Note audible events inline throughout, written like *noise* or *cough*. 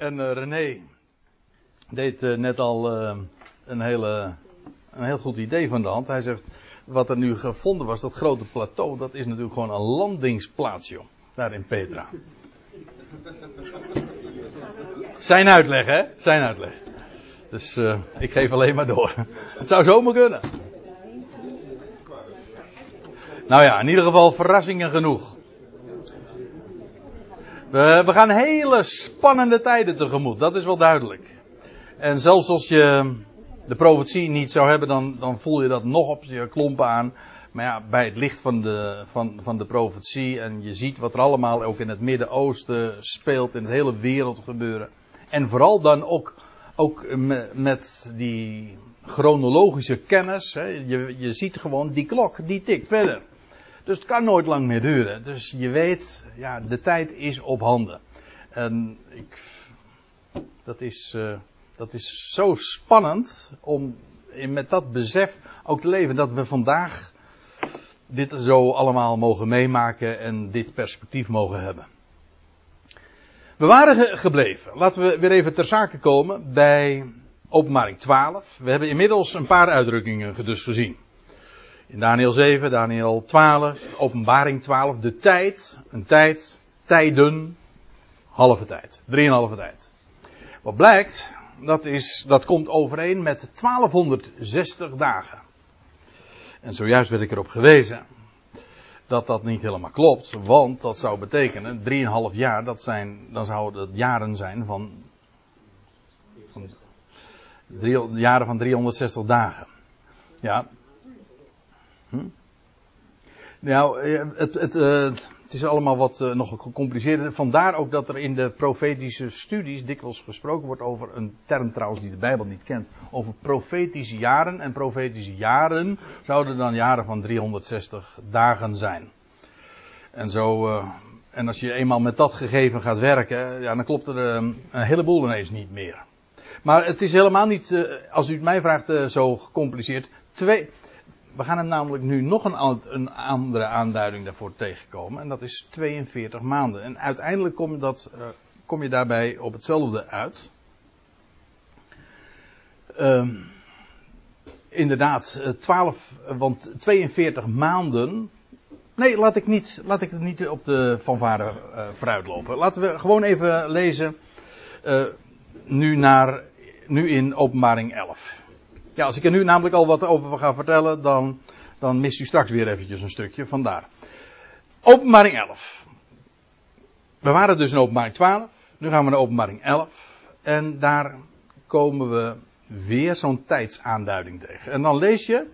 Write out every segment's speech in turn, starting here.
En eh, René deed eh, net al eh, een, hele, een heel goed idee van de hand. Hij zegt, wat er nu gevonden was, dat grote plateau, dat is natuurlijk gewoon een landingsplaats. Daar in Petra. Zijn uitleg, hè? Zijn uitleg. Dus ik geef alleen maar door. Het zou zomaar kunnen. Nou ja, in ieder geval verrassingen genoeg. We, gaan hele spannende tijden tegemoet, dat is wel duidelijk. En zelfs als je de profetie niet zou hebben, dan, dan voel je dat nog op je klompen aan. Maar ja, bij het licht van de, van, van de profetie en je ziet wat er allemaal ook in het Midden-Oosten speelt, in de hele wereld gebeuren. En vooral dan ook, ook met die chronologische kennis. Hè, je, je ziet gewoon die klok, die tikt verder. Dus het kan nooit lang meer duren. Dus je weet, ja, de tijd is op handen. En ik, dat is, uh, dat is zo spannend om met dat besef ook te leven. Dat we vandaag dit zo allemaal mogen meemaken en dit perspectief mogen hebben. We waren gebleven. Laten we weer even ter zake komen bij openbaring 12. We hebben inmiddels een paar uitdrukkingen dus gezien. In Daniel 7, Daniel 12, openbaring 12, de tijd, een tijd, tijden, halve tijd, drieënhalve tijd. Wat blijkt, dat, is, dat komt overeen met 1260 dagen. En zojuist werd ik erop gewezen dat dat niet helemaal klopt, want dat zou betekenen, 3,5 jaar, dat zijn, dan zouden het jaren zijn van, van jaren van 360 dagen. Ja. Hm? Nou, eh, het, het, uh, het is allemaal wat uh, nog gecompliceerder. Vandaar ook dat er in de profetische studies dikwijls gesproken wordt over een term trouwens die de Bijbel niet kent. Over profetische jaren. En profetische jaren zouden dan jaren van 360 dagen zijn. En zo, en als je eenmaal met dat gegeven gaat werken, ja, dan klopt er een heleboel ineens niet meer. Maar het is helemaal niet, als u het mij vraagt, zo gecompliceerd. Twee, we gaan hem namelijk nu nog een, andere aanduiding daarvoor tegenkomen. En dat is 42 maanden. En uiteindelijk kom, dat, uh, kom je daarbij op hetzelfde uit. Uh, inderdaad, 12, want 42 maanden. Nee, laat ik, niet, laat ik het niet op de fanfare uh, vooruitlopen. Laten we gewoon even lezen. Nu, naar, nu in openbaring 11. Ja, als ik er nu namelijk al wat over ga vertellen, dan, dan mist u straks weer eventjes een stukje. Vandaar. Openbaring 11. We waren dus in openbaring 12. Nu gaan we naar openbaring 11. En daar komen we weer zo'n tijdsaanduiding tegen. En dan lees je.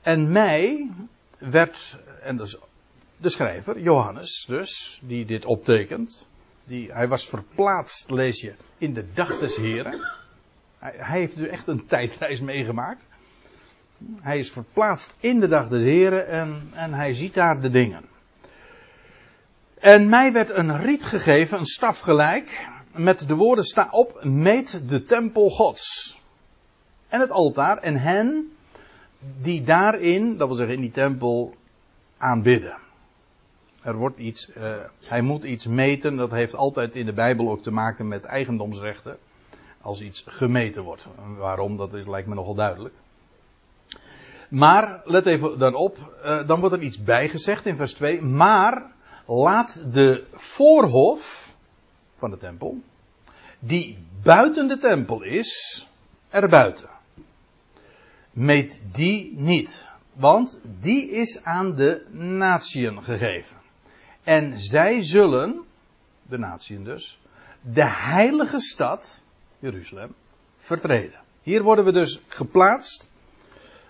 En mij werd, en dus de schrijver, Johannes dus, die dit optekent. Die, hij was verplaatst, lees je, in de dag des Heren. Hij, heeft dus echt een *laughs* tijdreis meegemaakt. Hij is verplaatst in de dag des Heren en, en hij ziet daar de dingen. En mij werd een riet gegeven, een staf gelijk, met de woorden sta op, meet de tempel gods. En het altaar en hen die daarin, dat wil zeggen in die tempel, aanbidden. Er wordt iets, uh, hij moet iets meten, dat heeft altijd in de Bijbel ook te maken met eigendomsrechten als iets gemeten wordt. Waarom, dat is, lijkt me nogal duidelijk. Maar, let even dan op, uh, dan wordt er iets bijgezegd in vers 2. Maar laat de voorhof van de tempel, die buiten de tempel is, erbuiten. Meet die niet. Want die is aan de natieën gegeven. En zij zullen, de natieën dus, de heilige stad, Jeruzalem vertreden. Hier worden we dus geplaatst.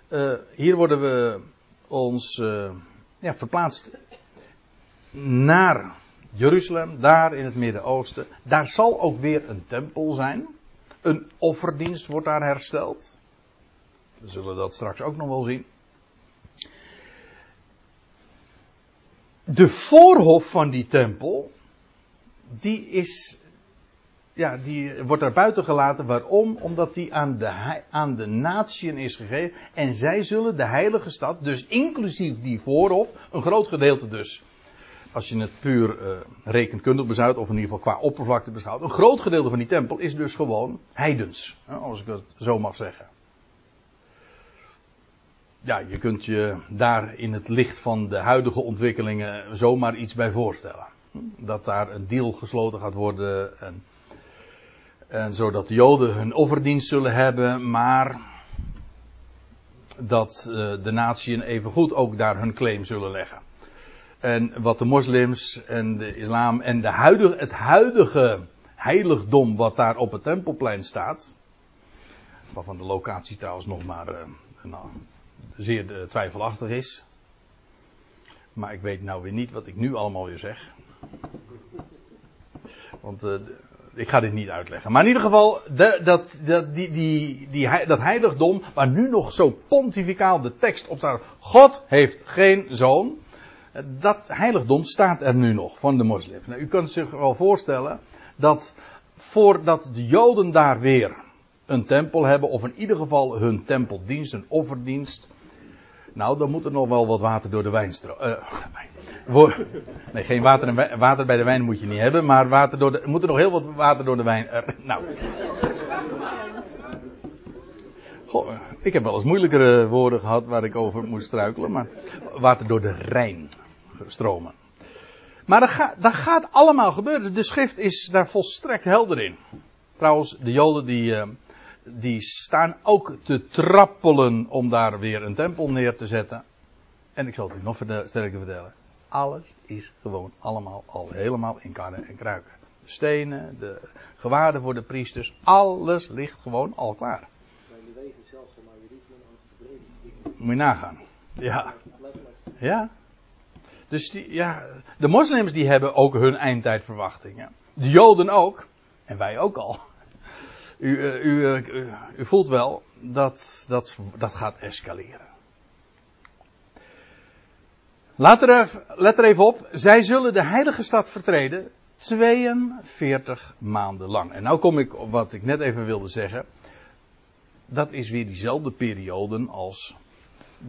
Uh, hier worden we ons uh, ja, verplaatst naar Jeruzalem, daar in het Midden-Oosten. Daar zal ook weer een tempel zijn. Een offerdienst wordt daar hersteld. We zullen dat straks ook nog wel zien. De voorhof van die tempel, die is ja, die wordt daar buiten gelaten. Waarom? Omdat die aan de, aan de natieën is gegeven. En zij zullen de heilige stad, dus inclusief die voorhof, een groot gedeelte dus. als je het puur uh, rekenkundig beschouwt, of in ieder geval qua oppervlakte beschouwt, een groot gedeelte van die tempel is dus gewoon heidens, als ik het zo mag zeggen. Ja, je kunt je daar in het licht van de huidige ontwikkelingen zomaar iets bij voorstellen. Dat daar een deal gesloten gaat worden en, en zodat de Joden hun offerdienst zullen hebben, maar dat uh, de natieën evengoed ook daar hun claim zullen leggen. En wat de moslims en de islam en de het huidige heiligdom wat daar op het tempelplein staat. Waarvan de locatie trouwens nog maar nou, zeer twijfelachtig is. Maar ik weet nou weer niet wat ik nu allemaal weer zeg. Want uh, ik ga dit niet uitleggen. Maar in ieder geval, de, dat, dat, die, die, die, dat heiligdom, waar nu nog zo pontificaal de tekst op staat. God heeft geen zoon dat heiligdom staat er nu nog van de moslims. Nou, u kunt zich wel voorstellen dat voordat de Joden daar weer een tempel hebben, of in ieder geval hun tempeldienst, een offerdienst. Nou, dan moet er nog wel wat water door de wijn stromen. Uh, nee, geen water, water bij de wijn moet je niet hebben, maar water door de, moet er nog heel wat water door de wijn. Uh, nou. Ik heb wel eens moeilijkere woorden gehad waar ik over moest struikelen, maar water door de Rijn stromen. Maar dat gaat, dat gaat allemaal gebeuren. De schrift is daar volstrekt helder in. Trouwens, de Joden die, eh, die staan ook te trappelen om daar weer een tempel neer te zetten. En ik zal het u nog sterker vertellen. Alles is gewoon allemaal al helemaal in kannen en kruiken. De stenen, de gewaarden voor de priesters, alles ligt gewoon al klaar. Moet je nagaan. Ja. Ja. Dus die, ja, de moslims die hebben ook hun eindtijdverwachtingen. De joden ook. En wij ook al. U, eh, u, eh, u voelt wel dat, dat dat gaat escaleren. Er, let er even op. Zij zullen de heilige stad vertreden 42 maanden lang. En nou kom ik op wat ik net even wilde zeggen. Dat is weer diezelfde periode als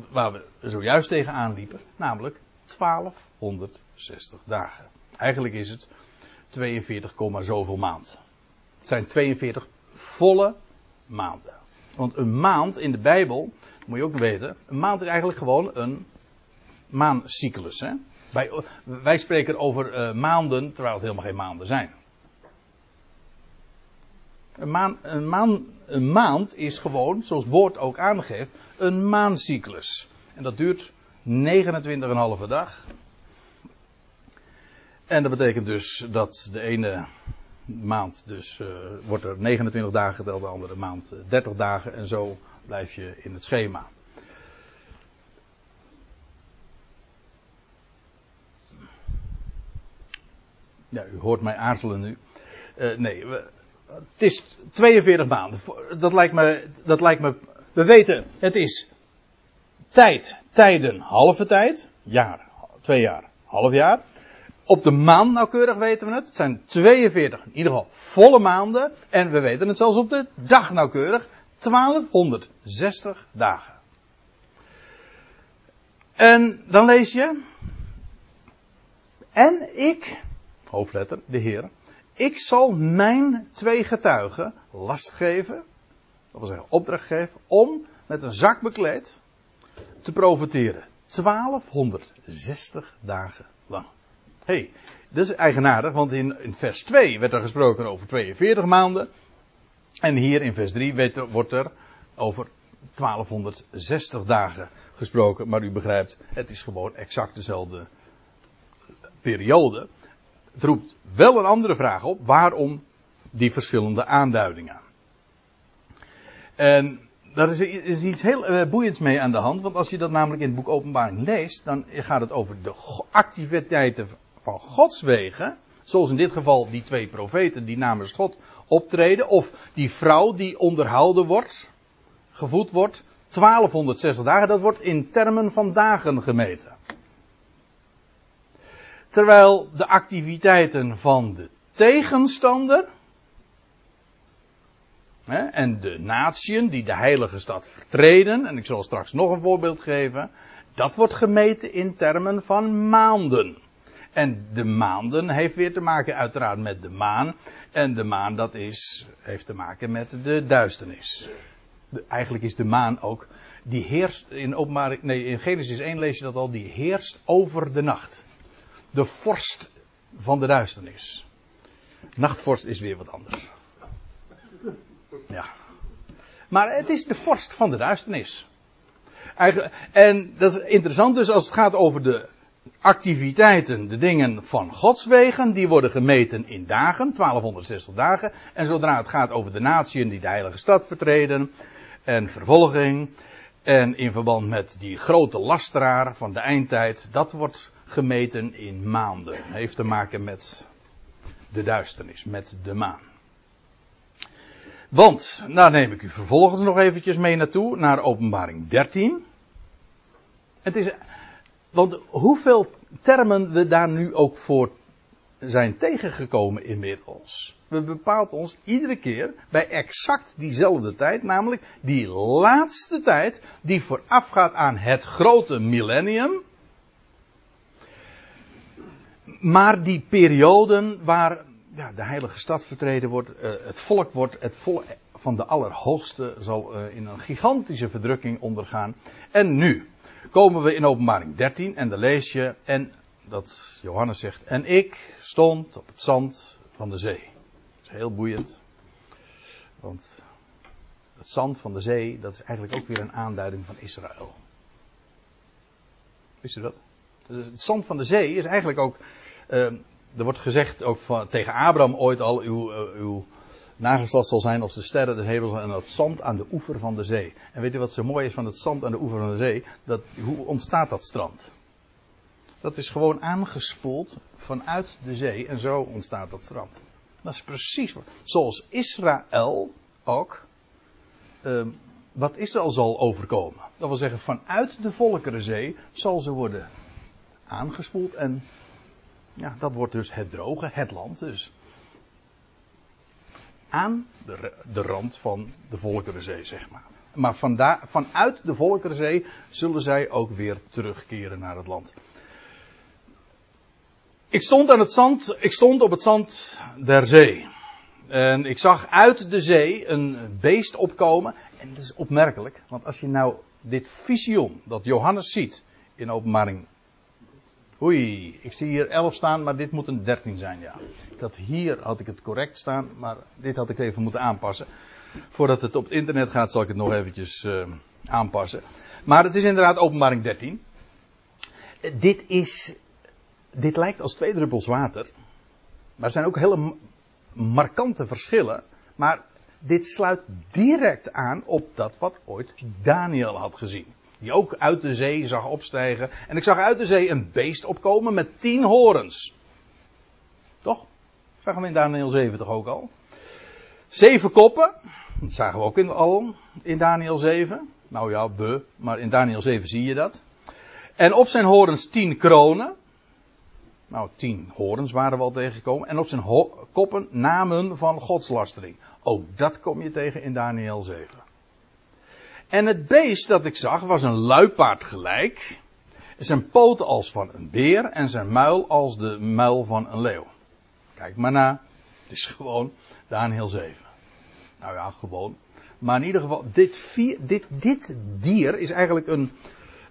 waar we zojuist tegenaan liepen. Namelijk 1260 dagen. Eigenlijk is het 42, zoveel maand. Het zijn 42 volle maanden. Want een maand in de Bijbel, moet je ook weten, een maand is eigenlijk gewoon een maancyclus. Hè? Wij, spreken over uh, maanden, terwijl het helemaal geen maanden zijn. Een, een, een maand is gewoon, zoals het woord ook aangeeft, een maancyclus. En dat duurt 29,5 dag. En dat betekent dus dat de ene maand dus uh, wordt er 29 dagen geteld, de andere maand 30 dagen en zo blijf je in het schema. Ja, u hoort mij aarzelen nu. Uh, nee, het is 42 maanden. Dat lijkt me, dat lijkt me, we weten, het is tijd, tijden, halve tijd, jaar, twee jaar, half jaar. Op de maand nauwkeurig weten we het. Het zijn 42, in ieder geval volle maanden. En we weten het zelfs op de dag nauwkeurig. 1260 dagen. En dan lees je. En ik, hoofdletter, de Heer. Ik zal mijn twee getuigen last geven. Dat wil zeggen opdracht geven. Om met een zak bekleed te profiteren. 1260 dagen lang. Hey, dat is eigenaardig, want in, in, vers 2 werd er gesproken over 42 maanden. En hier in vers 3 werd, wordt er over 1260 dagen gesproken. Maar u begrijpt, het is gewoon exact dezelfde periode. Het roept wel een andere vraag op. Waarom die verschillende aanduidingen? En daar is, is iets heel uh, boeiends mee aan de hand. Want als je dat namelijk in het boek Openbaring leest, dan gaat het over de activiteiten van Gods wegen. Zoals in dit geval die twee profeten die namens God optreden. Of die vrouw die onderhouden wordt, gevoed wordt. 1260 dagen, dat wordt in termen van dagen gemeten. Terwijl de activiteiten van de tegenstander en de natieën die de heilige stad vertreden, en ik zal straks nog een voorbeeld geven, dat wordt gemeten in termen van maanden. En de maanden heeft weer te maken uiteraard met de maan. En de maan dat is, heeft te maken met de duisternis. eigenlijk is de maan ook, die heerst in nee in Genesis 1 lees je dat al, die heerst over de nacht. De vorst van de duisternis. Nachtvorst is weer wat anders. Ja. Maar het is de vorst van de duisternis. en dat is interessant dus als het gaat over de activiteiten, de dingen van Gods wegen, die worden gemeten in dagen, 1260 dagen. En zodra het gaat over de natieën die de heilige stad vertreden en vervolging, en in verband met die grote lasteraar van de eindtijd, dat wordt gemeten in maanden. Heeft te maken met de duisternis, met de maan. Want, daar neem ik u vervolgens nog eventjes mee naartoe, naar openbaring 13. Het is, want hoeveel termen we daar nu ook voor zijn tegengekomen inmiddels. We bepaalt ons iedere keer bij exact diezelfde tijd, namelijk die laatste tijd die voorafgaat aan het grote millennium. Maar die perioden waar ja, de heilige stad vertreden wordt, uh, het volk wordt, het volk van de Allerhoogste zal uh, in een gigantische verdrukking ondergaan. En nu komen we in openbaring 13 en dan lees je, en dat Johannes zegt, en ik stond op het zand van de zee. Dat is heel boeiend. Want het zand van de zee, dat is eigenlijk ook weer een aanduiding van Israël. Wist u dat? Dus het zand van de zee is eigenlijk ook uh, er wordt gezegd ook van, tegen Abraham ooit al, uw, uh, uw nageslacht zal zijn als de sterren des hemels en dat zand aan de oever van de zee. En weet u wat zo mooi is van het zand aan de oever van de zee? Dat, hoe ontstaat dat strand? Dat is gewoon aangespoeld vanuit de zee en zo ontstaat dat strand. Dat is precies wat. Zoals Israël ook. Uh, wat Israël zal overkomen. Dat wil zeggen, vanuit de Volkerenzee zal ze worden aangespoeld en ja, dat wordt dus het droge, het land dus. Aan de, rand van de Volkerenzee, zeg maar. Maar vanuit de Volkerenzee zullen zij ook weer terugkeren naar het land. Ik stond aan het zand, ik stond op het zand der zee. En ik zag uit de zee een beest opkomen. En dat is opmerkelijk, want als je nou dit visioen dat Johannes ziet in openbaring Oei, ik zie hier 11 staan, maar dit moet een 13 zijn, ja. Had hier had ik het correct staan, maar dit had ik even moeten aanpassen. Voordat het op het internet gaat, zal ik het nog eventjes uh, aanpassen. Maar het is inderdaad openbaring 13. Dit is, dit lijkt als twee druppels water. Maar er zijn ook hele markante verschillen. Maar dit sluit direct aan op dat wat ooit Daniel had gezien. Die ook uit de zee zag opstijgen. En ik zag uit de zee een beest opkomen met tien horens. Toch? Zagen we in Daniel 7 toch ook al? Zeven koppen. Dat zagen we ook in, al in Daniel 7. Nou ja, be, maar in Daniel 7 zie je dat. En op zijn horens tien kronen. Nou, tien horens waren we al tegengekomen. En op zijn koppen namen van godslastering. Ook dat kom je tegen in Daniel 7. En het beest dat ik zag was een luipaard gelijk. Zijn poten als van een beer en zijn muil als de muil van een leeuw. Kijk maar na. Het is gewoon Daniel 7. Nou ja, gewoon. Maar in ieder geval, dit, vier, dit, dit dier is eigenlijk een.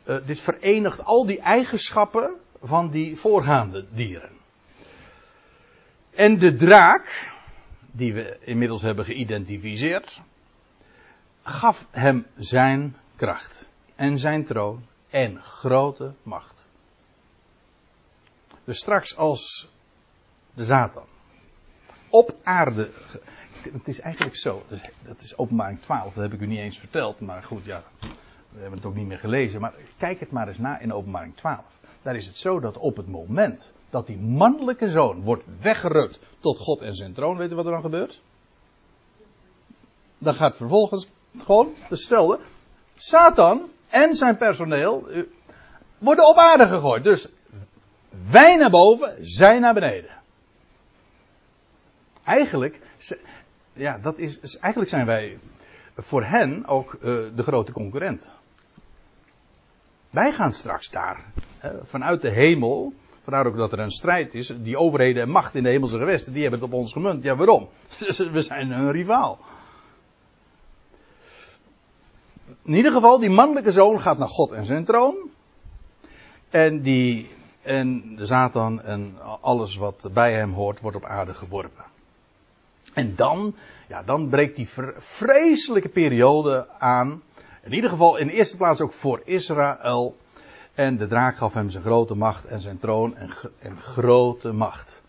Uh, dit verenigt al die eigenschappen van die voorgaande dieren. En de draak, die we inmiddels hebben geïdentificeerd, gaf hem zijn kracht en zijn troon en grote macht. Dus straks als de Satan op aarde. Het is eigenlijk zo, dat is openbaring 12, dat heb ik u niet eens verteld, maar goed, ja, we hebben het ook niet meer gelezen. Maar kijk het maar eens na in openbaring 12. Daar is het zo dat op het moment dat die mannelijke zoon wordt weggerukt tot God en zijn troon, weet wat er dan gebeurt? Dan gaat vervolgens gewoon hetzelfde. Satan en zijn personeel eh, worden op aarde gegooid. Dus wij naar boven, zij naar beneden. Eigenlijk, ja, dat is, eigenlijk zijn wij voor hen ook uh, de grote concurrent. Wij gaan straks daar, hè, vanuit de hemel, Vandaar ook dat er een strijd is. Die overheden en macht in de hemelse gewesten, die hebben het op ons gemunt. Ja, waarom? *laughs* We zijn een rivaal. In ieder geval, die mannelijke zoon gaat naar God en zijn troon. En, die, en de Satan en alles wat bij hem hoort, wordt op aarde geworpen. En dan, ja, dan breekt die vreselijke periode aan. In ieder geval in de eerste plaats ook voor Israël. En de draak gaf hem zijn grote macht en zijn troon en, en grote macht.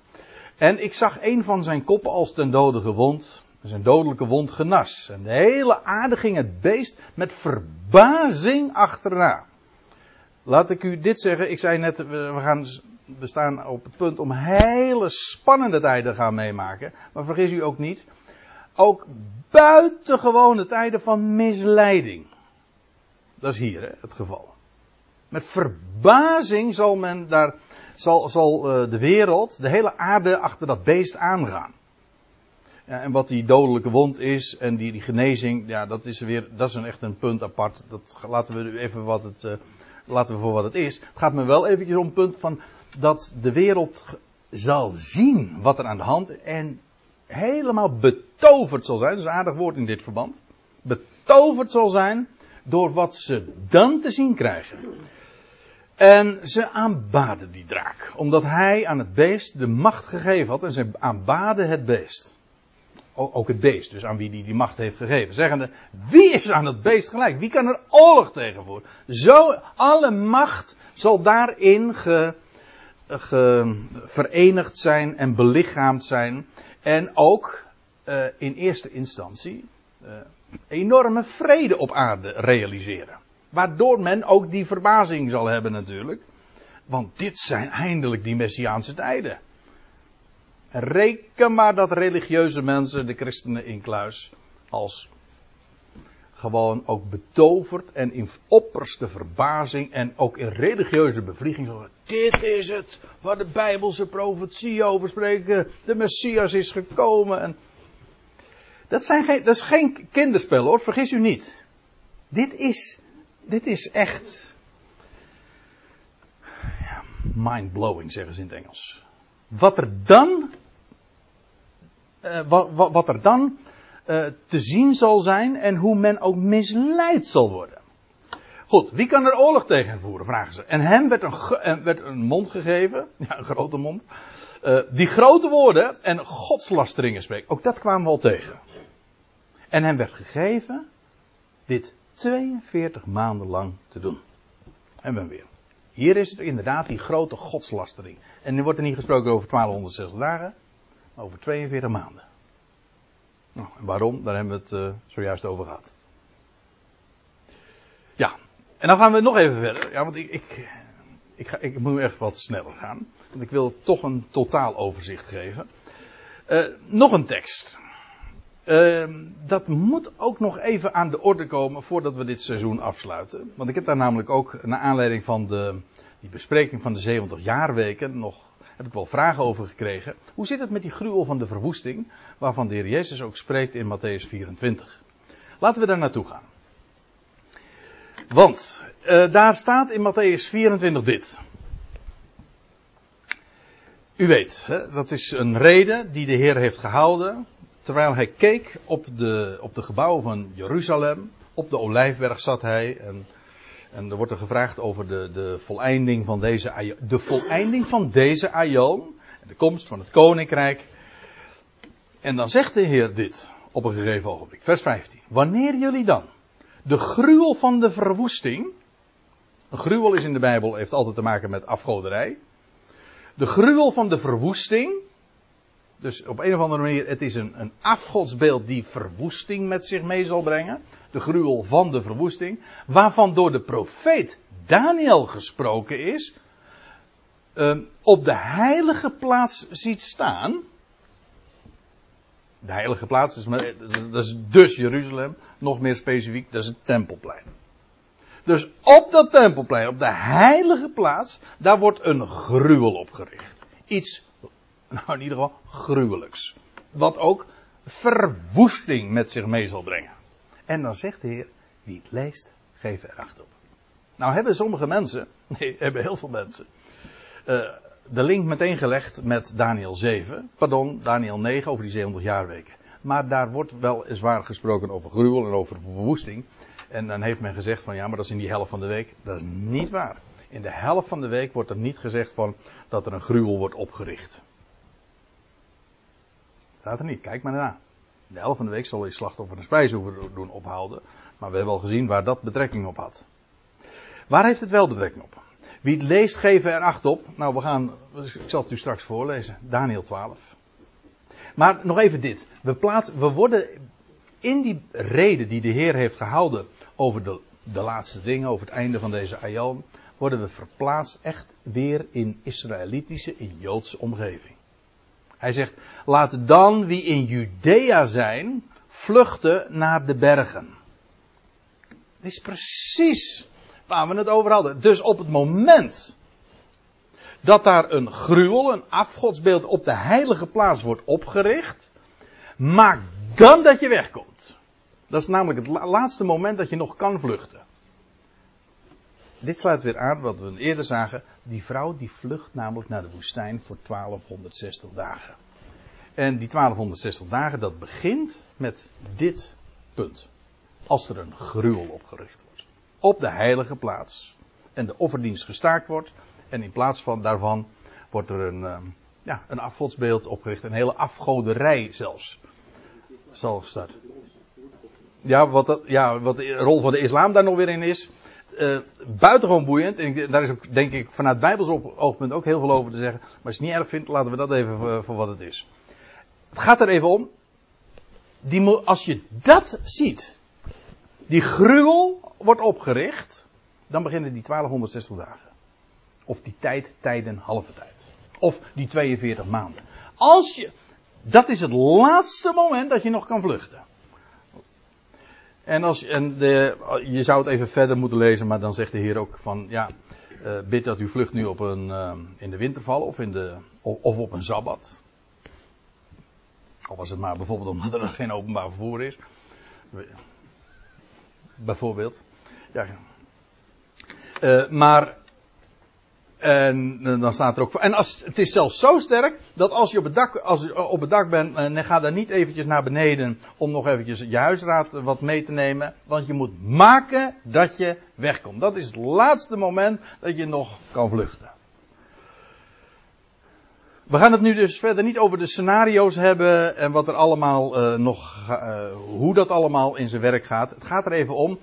En ik zag een van zijn koppen als ten dode gewond. Zijn dodelijke wond genas. En de hele aarde ging het beest met verbazing achterna. Laat ik u dit zeggen. Ik zei net, we gaan, staan op het punt om hele spannende tijden gaan meemaken. Maar vergis u ook niet. Ook buitengewone tijden van misleiding. Dat is hier hè, het geval. Met verbazing zal men daar, zal, zal uh, de wereld, de hele aarde achter dat beest aangaan. Ja, en wat die dodelijke wond is en die, die genezing, ja, dat is weer, dat is een echt een punt apart. Dat laten we even wat het, uh, laten we voor wat het is. Het gaat me wel eventjes om het punt van dat de wereld zal zien wat er aan de hand en helemaal betoverd zal zijn. Dat is een aardig woord in dit verband. Betoverd zal zijn door wat ze dan te zien krijgen. En ze aanbaden die draak. Omdat hij aan het beest de macht gegeven had. En ze aanbaden het beest. Ook het beest, dus aan wie die die macht heeft gegeven. Zeggende, wie is aan het beest gelijk? Wie kan er oorlog tegen voeren? Zo, alle macht zal daarin ge, verenigd zijn en belichaamd zijn. En ook uh, in eerste instantie uh, enorme vrede op aarde realiseren. Waardoor men ook die verbazing zal hebben natuurlijk. Want dit zijn eindelijk die Messiaanse tijden. Reken maar dat religieuze mensen, de christenen in kluis, als gewoon ook betoverd en in opperste verbazing en ook in religieuze bevlieging dit is het waar de Bijbelse profetie over spreken, de Messias is gekomen. En dat, zijn geen, dat is geen kinderspel hoor, vergis u niet. Dit is dit is echt. Mind-blowing zeggen ze in het Engels. Wat er dan. Uh, wat, wat, er dan uh, te zien zal zijn en hoe men ook misleid zal worden. Goed, wie kan er oorlog tegen voeren, vragen ze. En hem werd een, werd een mond gegeven, *laughs* ja, een grote mond, uh, die grote woorden en godslasteringen spreekt. Ook dat kwamen we al tegen. En hem werd gegeven dit 42 maanden lang te doen. En ben weer. Hier is het inderdaad die grote godslastering. En nu wordt er niet gesproken over 1260 dagen, over 42 maanden. Nou, en waarom? Daar hebben we het uh, zojuist over gehad. Ja, en dan gaan we nog even verder. Ja, want ik, ik, ik, ga, ik moet echt wat sneller gaan. Want ik wil toch een totaal overzicht geven. Uh, nog een tekst. Uh, dat moet ook nog even aan de orde komen voordat we dit seizoen afsluiten. Want ik heb daar namelijk ook, naar aanleiding van de, die bespreking van de 70 jaarweken, nog, heb ik wel vragen over gekregen. Hoe zit het met die gruwel van de verwoesting, waarvan de Heer Jezus ook spreekt in Matthäus 24? Laten we daar naartoe gaan. Want, uh, daar staat in Matthäus 24 dit. U weet, hè, dat is een reden die de Heer heeft gehouden terwijl hij keek op de, op de gebouwen van Jeruzalem, op de Olijfberg zat hij en, en er wordt er gevraagd over de, de voleinding van deze de voleinding van deze aion, de komst van het koninkrijk. En dan zegt de Heer dit op een gegeven ogenblik, vers 15. Wanneer jullie dan de gruwel van de verwoesting, een gruwel is in de Bijbel, heeft altijd te maken met afgoderij. De gruwel van de verwoesting, dus op een of andere manier, het is een, een afgodsbeeld die verwoesting met zich mee zal brengen. De gruwel van de verwoesting. Waarvan door de profeet Daniel gesproken is. Um, op de heilige plaats ziet staan. De heilige plaats, is, dat is dus Jeruzalem. Nog meer specifiek, dat is het tempelplein. Dus op dat tempelplein, op de heilige plaats, daar wordt een gruwel opgericht. Iets nou in ieder geval gruwelijks. Wat ook verwoesting met zich mee zal brengen. En dan zegt de Heer, wie het leest, geef er acht op. Nou hebben sommige mensen, *laughs* nee, hebben heel veel mensen, uh, de link meteen gelegd met Daniel 7. Pardon, Daniel 9 over die 700 jaarweken. Maar daar wordt wel zwaar gesproken over gruwel en over verwoesting. En dan heeft men gezegd van ja, maar dat is in die helft van de week. Dat is niet waar. In de helft van de week wordt er niet gezegd van dat er een gruwel wordt opgericht. Staat er niet, kijk maar na. De helft van de week zal je slachtoffer een spijshoever doen ophouden. Maar we hebben al gezien waar dat betrekking op had. Waar heeft het wel betrekking op? Wie het leest, geven er acht op. Nou, we gaan, ik zal het u straks voorlezen. Daniel 12. Maar nog even dit. We, we worden in die reden die de Heer heeft gehouden over de, de laatste dingen, over het einde van deze aion, worden we verplaatst echt weer in Israëlitische, in Joodse omgeving. Hij zegt, laat dan wie in Judea zijn, vluchten naar de bergen. Dit is precies waar we het over hadden. Dus op het moment dat daar een gruwel, een afgodsbeeld op de heilige plaats wordt opgericht, maak dan dat je wegkomt. Dat is namelijk het laatste moment dat je nog kan vluchten. Dit sluit weer aan wat we eerder zagen. Die vrouw die vlucht namelijk naar de woestijn voor 1260 dagen. En die 1260 dagen dat begint met dit punt. Als er een gruwel opgericht wordt. Op de heilige plaats. En de offerdienst gestaakt wordt. En in plaats van daarvan wordt er een, ehm, ja, een afgodsbeeld opgericht. Een hele afgoderij zelfs. Zal starten. Ja, wat, dat, ja, wat de rol van de islam daar nog weer in is. Uh, buitengewoon boeiend. En daar is ook, denk ik, vanuit Bijbels oogpunt ook heel veel over te zeggen. Maar als je het niet erg vindt, laten we dat even voor, voor wat het is. Het gaat er even om. Die, als je dat ziet. Die gruwel wordt opgericht. Dan beginnen die 1260 dagen. Of die tijd, tijden, halve tijd. Of die 42 maanden. Als je, dat is het laatste moment dat je nog kan vluchten. En, als, en de, je zou het even verder moeten lezen, maar dan zegt de Heer ook van, ja, uh, bid dat u vlucht nu op een, uh, in de winterval of, in de, of op een Sabbat. Al was het maar bijvoorbeeld omdat er geen openbaar vervoer is. Bijvoorbeeld. Ja. Uh, maar en dan staat er ook En als, het is zelfs zo sterk dat als je op het dak, als je op het dak bent, en ga daar niet eventjes naar beneden om nog eventjes je huisraad wat mee te nemen. Want je moet maken dat je wegkomt. Dat is het laatste moment dat je nog kan vluchten. We gaan het nu dus verder niet over de scenario's hebben en wat er allemaal uh, nog, hoe dat allemaal in zijn werk gaat. Het gaat er even om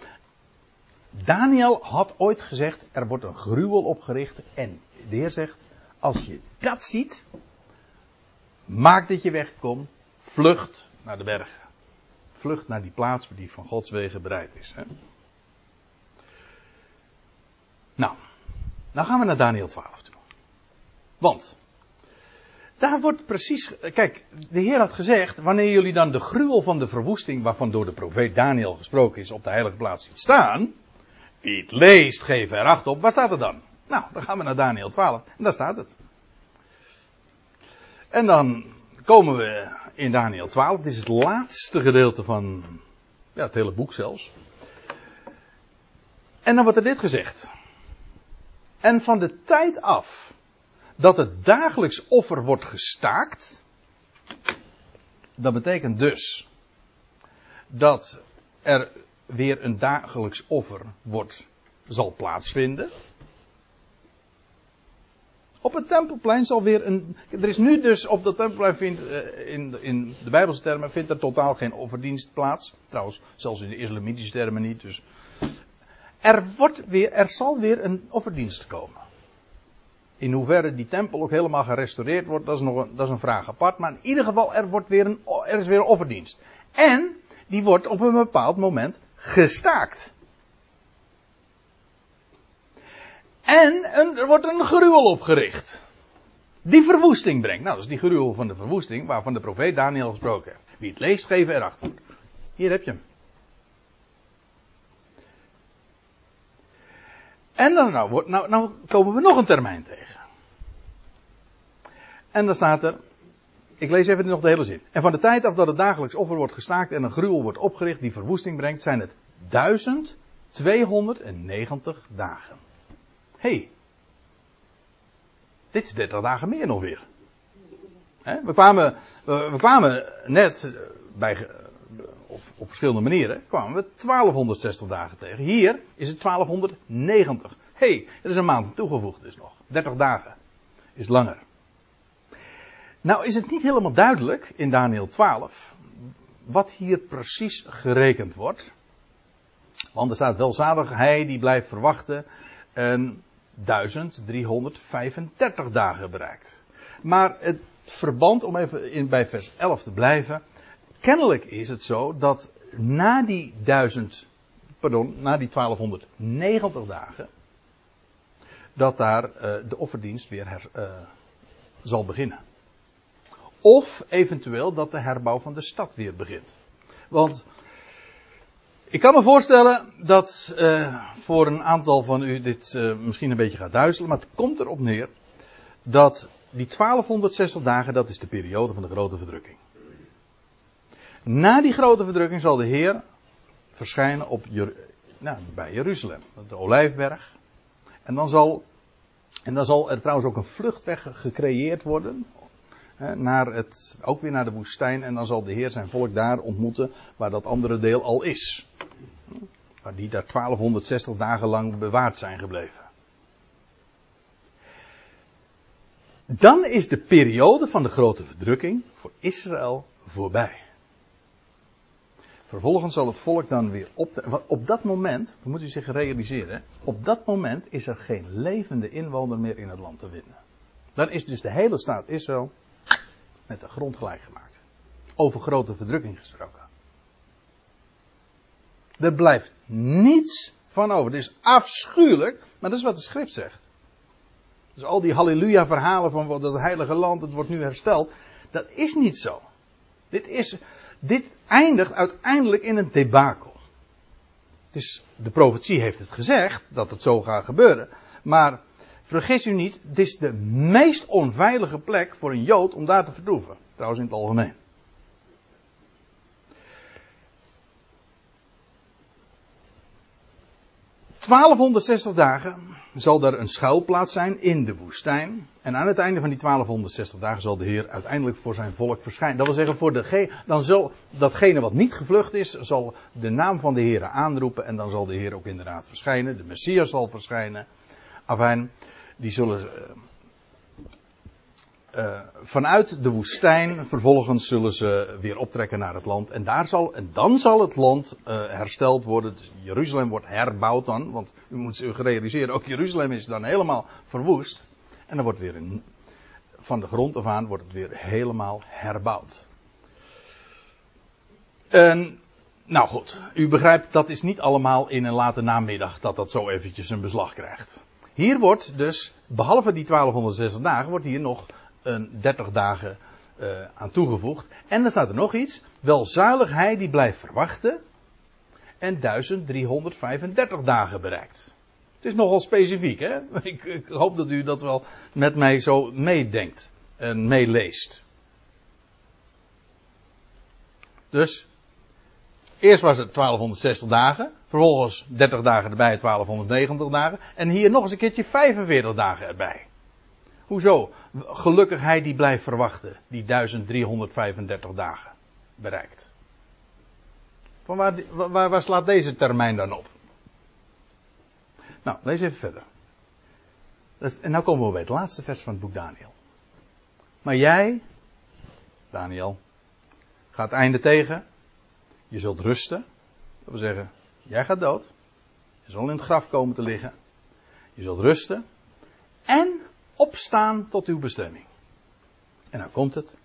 Daniel had ooit gezegd, er wordt een gruwel opgericht. En de Heer zegt, als je dat ziet, maak dat je wegkomt, vlucht naar de bergen. Vlucht naar die plaats die van Gods wegen bereid is. Hè? Nou, dan gaan we naar Daniel 12 toe. Want, daar wordt precies, kijk, de Heer had gezegd, wanneer jullie dan de gruwel van de verwoesting, waarvan door de profeet Daniel gesproken is, op de heilige plaats ziet staan, wie het leest, geef er acht op. Waar staat het dan? Nou, dan gaan we naar Daniel 12. En daar staat het. En dan komen we in Daniel 12. Dit is het laatste gedeelte van ja, het hele boek zelfs. En dan wordt er dit gezegd. En van de tijd af dat het dagelijks offer wordt gestaakt. Dat betekent dus dat er weer een dagelijks offer wordt, zal plaatsvinden. Op het tempelplein zal weer een. Er is nu dus op dat tempelplein vindt, eh, in, in de Bijbelse termen, vindt er totaal geen offerdienst plaats. Trouwens, zelfs in de islamitische termen niet. Dus. Er, wordt weer, er zal weer een offerdienst komen. In hoeverre die tempel ook helemaal gerestaureerd wordt, dat is nog een, dat is een vraag apart. Maar in ieder geval, er, wordt weer een, er is weer een offerdienst. En die wordt op een bepaald moment gestaakt. En er wordt een gruwel opgericht. Die verwoesting brengt. Nou, dat is die gruwel van de verwoesting waarvan de profeet Daniel gesproken heeft. Wie het leest, geven erachter. Hier heb je hem. En dan nou, nou, nou komen we nog een termijn tegen. En dan staat er, ik lees even nog de hele zin. En van de tijd af dat het dagelijks offer wordt gestaakt en een gruwel wordt opgericht die verwoesting brengt, zijn het 1290 dagen. Hé. Hey. Dit is 30 dagen meer nog weer. We, kwamen, we, kwamen net bij, op, op verschillende manieren, kwamen we 1260 dagen tegen. Hier is het 1290. Hé, hey, er is een maand toegevoegd dus nog. 30 dagen. Is langer. Nou is het niet helemaal duidelijk in Daniel 12 wat hier precies gerekend wordt. Want er staat welzadig hij die blijft verwachten en 1335 dagen bereikt. Maar het verband, om even bij vers 11 te blijven. Kennelijk is het zo dat na die 1000, pardon, na die 1290 dagen, dat daar uh, de offerdienst weer uh, zal beginnen. Of eventueel dat de herbouw van de stad weer begint. Want ik kan me voorstellen dat uh, voor een aantal van u dit uh, misschien een beetje gaat duizelen, maar het komt erop neer dat die 1260 dagen, dat is de periode van de grote verdrukking. Na die grote verdrukking zal de Heer verschijnen op nou, bij Jeruzalem, de Olijfberg. En dan, zal, en dan zal er trouwens ook een vluchtweg gecreëerd worden naar het, ook weer naar de woestijn. En dan zal de Heer zijn volk daar ontmoeten waar dat andere deel al is. Waar die daar 1260 dagen lang bewaard zijn gebleven. Dan is de periode van de grote verdrukking voor Israël voorbij. Vervolgens zal het volk dan weer op. op dat moment, we moeten zich realiseren, op dat moment is er geen levende inwoner meer in het land te vinden. Dan is dus de hele staat Israël met de grond gelijk gemaakt. Over grote verdrukking gesproken. Er blijft niets van over. Het is afschuwelijk, maar dat is wat de schrift zegt. Dus al die halleluja verhalen van het heilige land, het wordt nu hersteld. Dat is niet zo. Dit, is, dit eindigt uiteindelijk in een debakel. Het is, de profetie heeft het gezegd dat het zo gaat gebeuren. Maar vergis u niet, het is de meest onveilige plek voor een Jood om daar te vertoeven. Trouwens in het algemeen. 1260 dagen zal er een schuilplaats zijn in de woestijn. En aan het einde van die 1260 dagen zal de Heer uiteindelijk voor zijn volk verschijnen. Dat wil zeggen, voor de, dan zal datgene wat niet gevlucht is, zal de naam van de Heer aanroepen. En dan zal de Heer ook inderdaad verschijnen. De Messias zal verschijnen. Afijn, die zullen uh, uh, vanuit de woestijn, vervolgens zullen ze weer optrekken naar het land. En, daar zal, en dan zal het land uh, hersteld worden. Jeruzalem wordt herbouwd dan. Want u moet zich realiseren, ook Jeruzalem is dan helemaal verwoest. En dan wordt weer van de grond af aan wordt het weer helemaal herbouwd. En, nou goed, u begrijpt, dat is niet allemaal in een late namiddag dat dat zo eventjes een beslag krijgt. Hier wordt dus, behalve die 1260 dagen, wordt hier nog een 30 dagen uh, aan toegevoegd. En dan staat er nog iets. Welzalig hij die blijft verwachten. En 1335 dagen bereikt. Het is nogal specifiek, hè? *laughs* Ik, ik hoop dat u dat wel met mij zo meedenkt en meeleest. Dus, eerst was het 1260 dagen, vervolgens 30 dagen erbij, 1290 dagen, en hier nog eens een keertje 45 dagen erbij. Hoezo? Gelukkig hij die blijft verwachten, die 1335 dagen bereikt. Van waar, waar, waar slaat deze termijn dan op? Nou, lees even verder. En nu komen we bij het laatste vers van het boek Daniel. Maar jij, Daniel, gaat einde tegen. Je zult rusten. Dat wil zeggen, jij gaat dood. Je zal in het graf komen te liggen. Je zult rusten. En opstaan tot uw bestemming. En dan komt het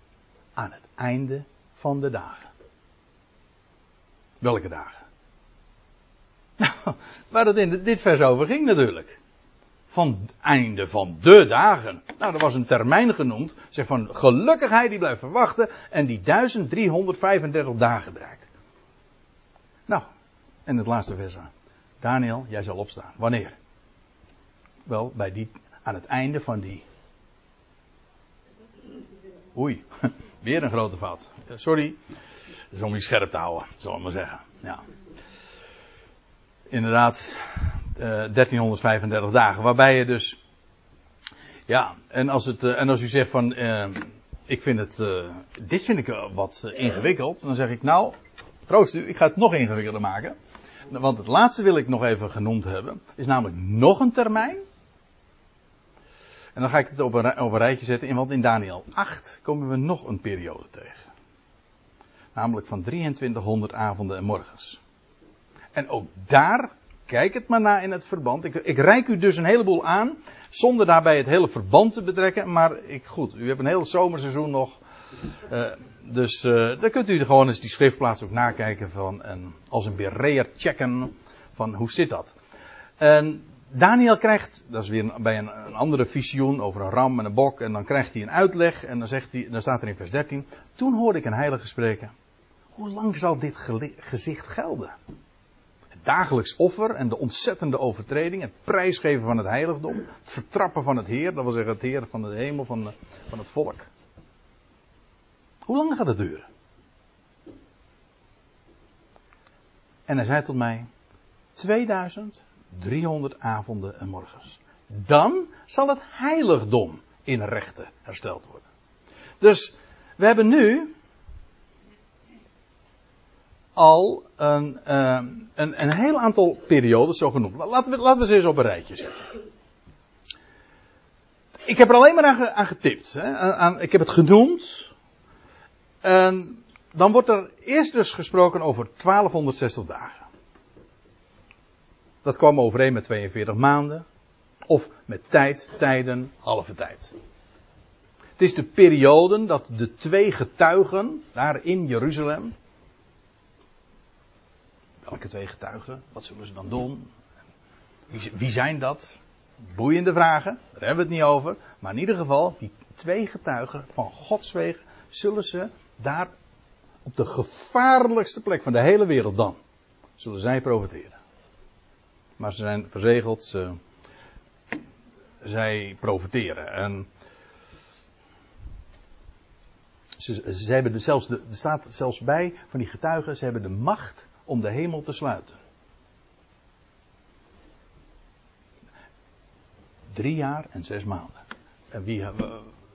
aan het einde van de dagen. Welke dagen? *laughs* Nou, waar het in dit vers over ging natuurlijk. Van het einde van de dagen. Nou, er was een termijn genoemd. Zeg van gelukkigheid die blijft verwachten. En die 1335 dagen bereikt. Nou, en het laatste vers. Daniel, jij zal opstaan. Wanneer? Wel, bij die aan het einde van die. Oei, *laughs* weer een grote fout. Sorry. Dat is om je scherp te houden, zal ik maar zeggen. Ja. Inderdaad, uh, eh, 1335 dagen. Waarbij je dus. Ja, en als, het, en als u zegt van, ik vind het, dit vind ik wat ingewikkeld, dan zeg ik nou, troost u, ik ga het nog ingewikkelder maken. Want het laatste wil ik nog even genoemd hebben, is namelijk nog een termijn. En dan ga ik het op een, op een rijtje zetten, want in Daniel 8 komen we nog een periode tegen. Namelijk van 2300 avonden en morgens. En ook daar, kijk het maar na in het verband. Ik, ik reik u dus een heleboel aan, zonder daarbij het hele verband te betrekken. Maar ik, goed, u hebt een heel zomerseizoen nog. Uh, dus uh, dan kunt u gewoon eens die schriftplaats ook nakijken van, en als een bereer checken van hoe zit dat. En Daniel krijgt, dat is weer bij een, een, andere visioen over een ram en een bok, en dan krijgt hij een uitleg en dan, zegt hij, dan staat er in vers 13, toen hoorde ik een heilige spreken, hoe lang zal dit gezicht gelden? Het dagelijks offer en de ontzettende overtreding, het prijsgeven van het heiligdom, het vertrappen van het Heer, dat wil zeggen het Heer van de hemel, van, van het volk. Hoe lang gaat het duren? En hij zei tot mij, 2300 avonden en morgens. Dan zal het heiligdom in rechten hersteld worden. Dus we hebben nu al een, uh, een, een heel aantal periodes zo genoemd. Laten we, laten we ze eens op een rijtje zetten. Ik heb er alleen maar aan, aan getipt. Hè? Aan, ik heb het genoemd. En dan wordt er eerst dus gesproken over 1260 dagen. Dat kwam overeen met 42 maanden. Of met tijd, tijden, halve tijd. Het is de periode dat de twee getuigen daar in Jeruzalem. Welke twee getuigen? Wat zullen ze dan doen? Wie, zijn dat? Boeiende vragen, daar hebben we het niet over. Maar in ieder geval, die twee getuigen van Gods wegen zullen ze daar op de gevaarlijkste plek van de hele wereld dan, zullen zij profiteren. Maar ze zijn verzegeld, ze, zij profiteren. En ze, ze hebben zelfs de, er staat zelfs bij van die getuigen, ze hebben de macht om de hemel te sluiten. Drie jaar en zes maanden. En wie,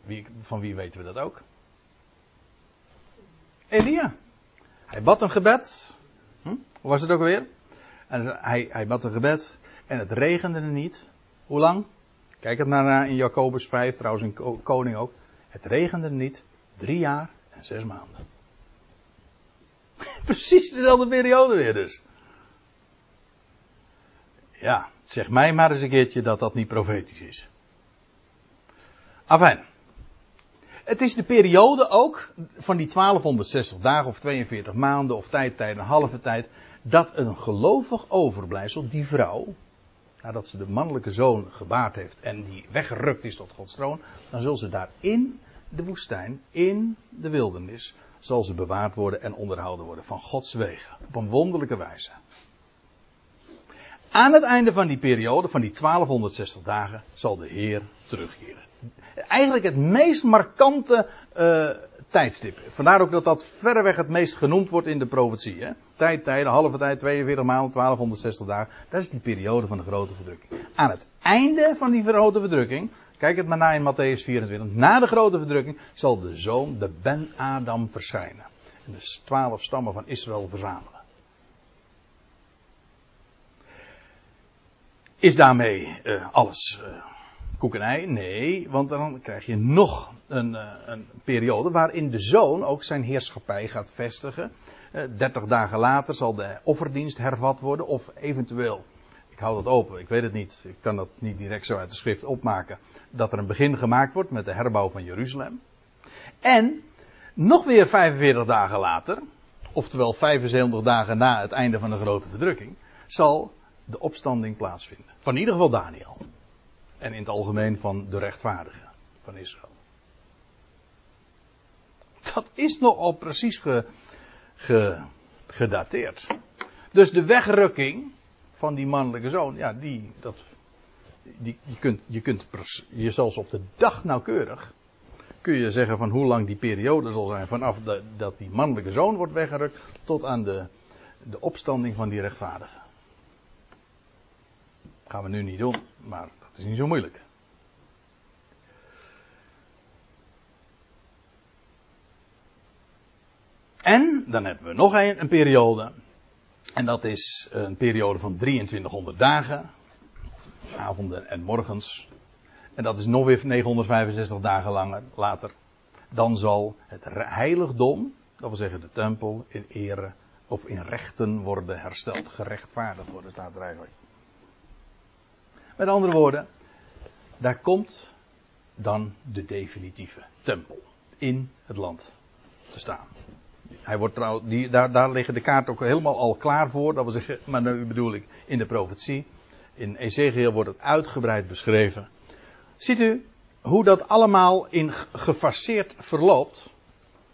wie, van wie weten we dat ook? Elia. Hij bad een gebed. Hm? Hoe was het ook alweer? En hij, hij bad een gebed. En het regende niet. Hoe lang? Kijk het maar in Jacobus 5, trouwens in Koning ook. Het regende niet. Drie jaar en zes maanden. *laughs* Precies dezelfde periode weer dus. Ja, zeg mij maar eens een keertje dat dat niet profetisch is. Afijn. Het is de periode ook van die 1260 dagen of 42 maanden of tijdtijden, halve tijd, dat een gelovig overblijfsel, die vrouw, nadat ze de mannelijke zoon gebaard heeft en die weggerukt is tot Gods troon, dan zal ze daar in de woestijn, in de wildernis, zal ze bewaard worden en onderhouden worden van Gods wegen. Op een wonderlijke wijze. Aan het einde van die periode, van die 1260 dagen, zal de Heer terugkeren eigenlijk het meest markante uh, tijdstip. Vandaar ook dat dat verreweg het meest genoemd wordt in de profetie. Hè? Tijd, tijden, halve tijd, 42 maanden, 1260 dagen. Dat is die periode van de grote verdrukking. Aan het einde van die grote verdrukking, kijk het maar na in Matthäus 24. Na de grote verdrukking zal de zoon, de Ben-Adam, verschijnen. En de twaalf stammen van Israël verzamelen. Is daarmee uh, alles. Uh, koekenij? Nee, want dan krijg je nog een, uh, een periode waarin de zoon ook zijn heerschappij gaat vestigen. Eh, 30 dagen later zal de offerdienst hervat worden, of eventueel, ik hou dat open, ik weet het niet, ik kan dat niet direct zo uit de schrift opmaken, dat er een begin gemaakt wordt met de herbouw van Jeruzalem. En nog weer 45 dagen later, oftewel 75 dagen na het einde van de grote verdrukking, zal de opstanding plaatsvinden. Van in ieder geval Daniel. En in het algemeen van de rechtvaardigen van Israël. Dat is nogal precies ge, ge, gedateerd. Dus de wegrukking van die mannelijke zoon, ja, die, dat, die, je kunt, je kunt je zelfs op de dag nauwkeurig, kun je zeggen van hoe lang die periode zal zijn vanaf dat die mannelijke zoon wordt weggerukt tot aan de, de opstanding van die rechtvaardigen. gaan we nu niet doen, maar dat is niet zo moeilijk. En dan hebben we nog een, periode. En dat is een periode van 2300 dagen. Avonden en morgens. En dat is nog weer 965 dagen langer, later. Dan zal het heiligdom, dat wil zeggen de tempel, in ere of in rechten worden hersteld. Gerechtvaardigd worden, staat er eigenlijk. Met andere woorden, daar komt dan de definitieve tempel in het land te staan. Hij wordt trouw, die, daar, daar liggen de kaarten ook helemaal al klaar voor. Dat wil zeggen, maar nu bedoel ik in de profetie. In Ezekiel wordt het uitgebreid beschreven. Ziet u hoe dat allemaal in gefaseerd verloopt?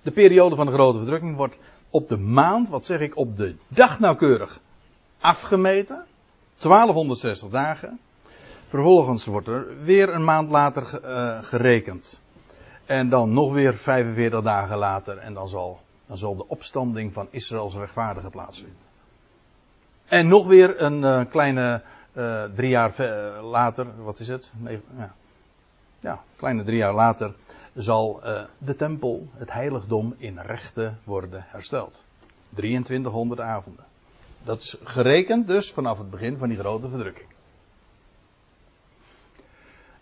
De periode van de grote verdrukking wordt op de maand, wat zeg ik, op de dag nauwkeurig afgemeten. 1260 dagen. Vervolgens wordt er weer een maand later uh, gerekend. En dan nog weer 45 dagen later. En dan zal, dan zal de opstanding van Israëls rechtvaardige plaatsvinden. En nog weer een uh, kleine uh, drie jaar later, wat is het? Ja. ja, kleine drie jaar later zal de tempel, het heiligdom, in rechten worden hersteld. 2300 avonden. Dat is gerekend dus vanaf het begin van die grote verdrukking.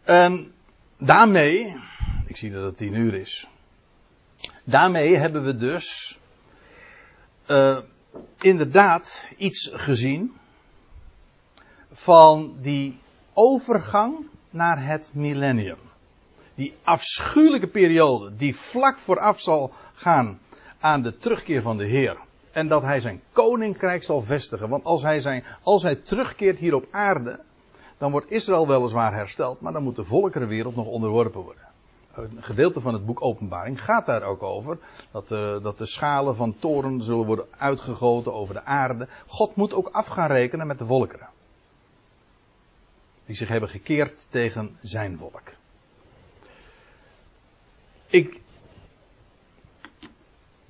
En daarmee, ik zie dat het tien uur is. Daarmee hebben we dus uh, inderdaad iets gezien van die overgang naar het millennium. Die afschuwelijke periode die vlak vooraf zal gaan aan de terugkeer van de Heer. En dat hij zijn koninkrijk zal vestigen. Want als hij, zijn, als hij terugkeert hier op aarde, dan wordt Israël weliswaar hersteld, maar dan moet de volkerenwereld nog onderworpen worden. Een gedeelte van het boek Openbaring gaat daar ook over. Dat, uh, dat de schalen van toren zullen worden uitgegoten over de aarde. God moet ook af gaan rekenen met de volkeren. Die zich hebben gekeerd tegen zijn volk. Ik,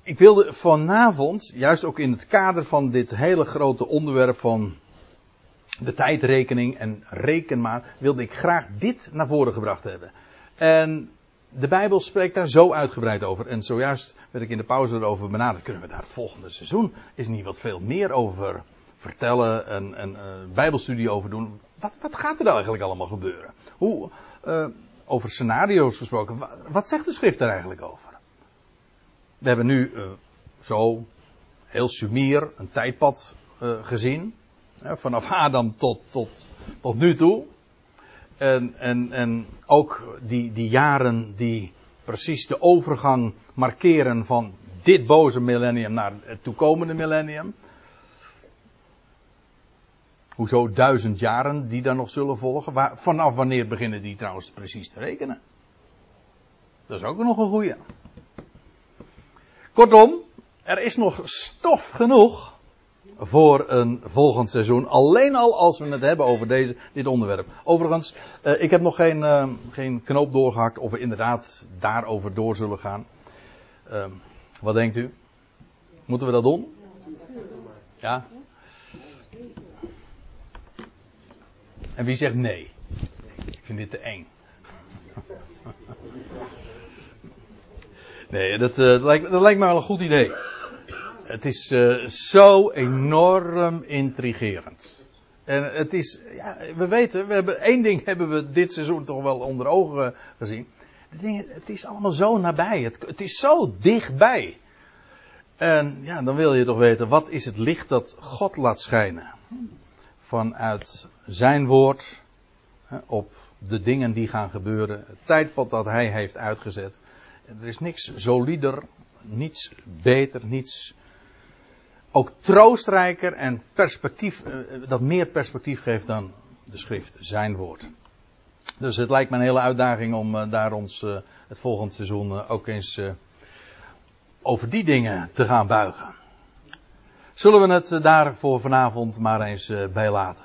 ik wilde vanavond, juist ook in het kader van dit hele grote onderwerp van de tijdrekening en rekenmaat, wilde ik graag dit naar voren gebracht hebben. En de Bijbel spreekt daar zo uitgebreid over. En zojuist werd ik in de pauze erover benaderd. Kunnen we daar het volgende seizoen is niet wat veel meer over vertellen en, en uh, Bijbelstudie over doen? Wat, wat gaat er nou eigenlijk allemaal gebeuren? Hoe, uh, over scenario's gesproken, wat, zegt de schrift daar eigenlijk over? We hebben nu uh, zo heel sumier een tijdpad gezien. Vanaf Adam tot, tot, tot nu toe. En, en, en ook die, die jaren die precies de overgang markeren van dit boze millennium naar het toekomende millennium. Hoezo duizend jaren die dan nog zullen volgen? Vanaf wanneer beginnen die trouwens precies te rekenen? Dat is ook nog een goeie. Kortom, er is nog stof genoeg voor een volgend seizoen. Alleen al als we het hebben over deze, dit onderwerp. Overigens, uh, ik heb nog geen, uh, geen knoop doorgehakt of we inderdaad daarover door zullen gaan. Uh, wat denkt u? Moeten we dat doen? Ja? En wie zegt nee? Ik vind dit te eng. *laughs* Nee, dat, dat, lijkt, dat lijkt me wel een goed idee het is uh, zo enorm intrigerend. En het is, ja, we weten, we hebben, één ding hebben we dit seizoen toch wel onder ogen gezien. Het is allemaal zo nabij. Het, het is zo dichtbij. En ja, dan wil je toch weten, wat is het licht dat God laat schijnen? Vanuit zijn woord op de dingen die gaan gebeuren. Het tijdpad dat hij heeft uitgezet. Er is niks solider, niets beter, niets ook troostrijker en perspectief, eh, dat meer perspectief geeft dan de schrift, zijn woord. Dus het lijkt me een hele uitdaging om uh, daar ons het volgende seizoen ook eens over die dingen te gaan buigen. Zullen we het daar voor vanavond maar eens bij laten?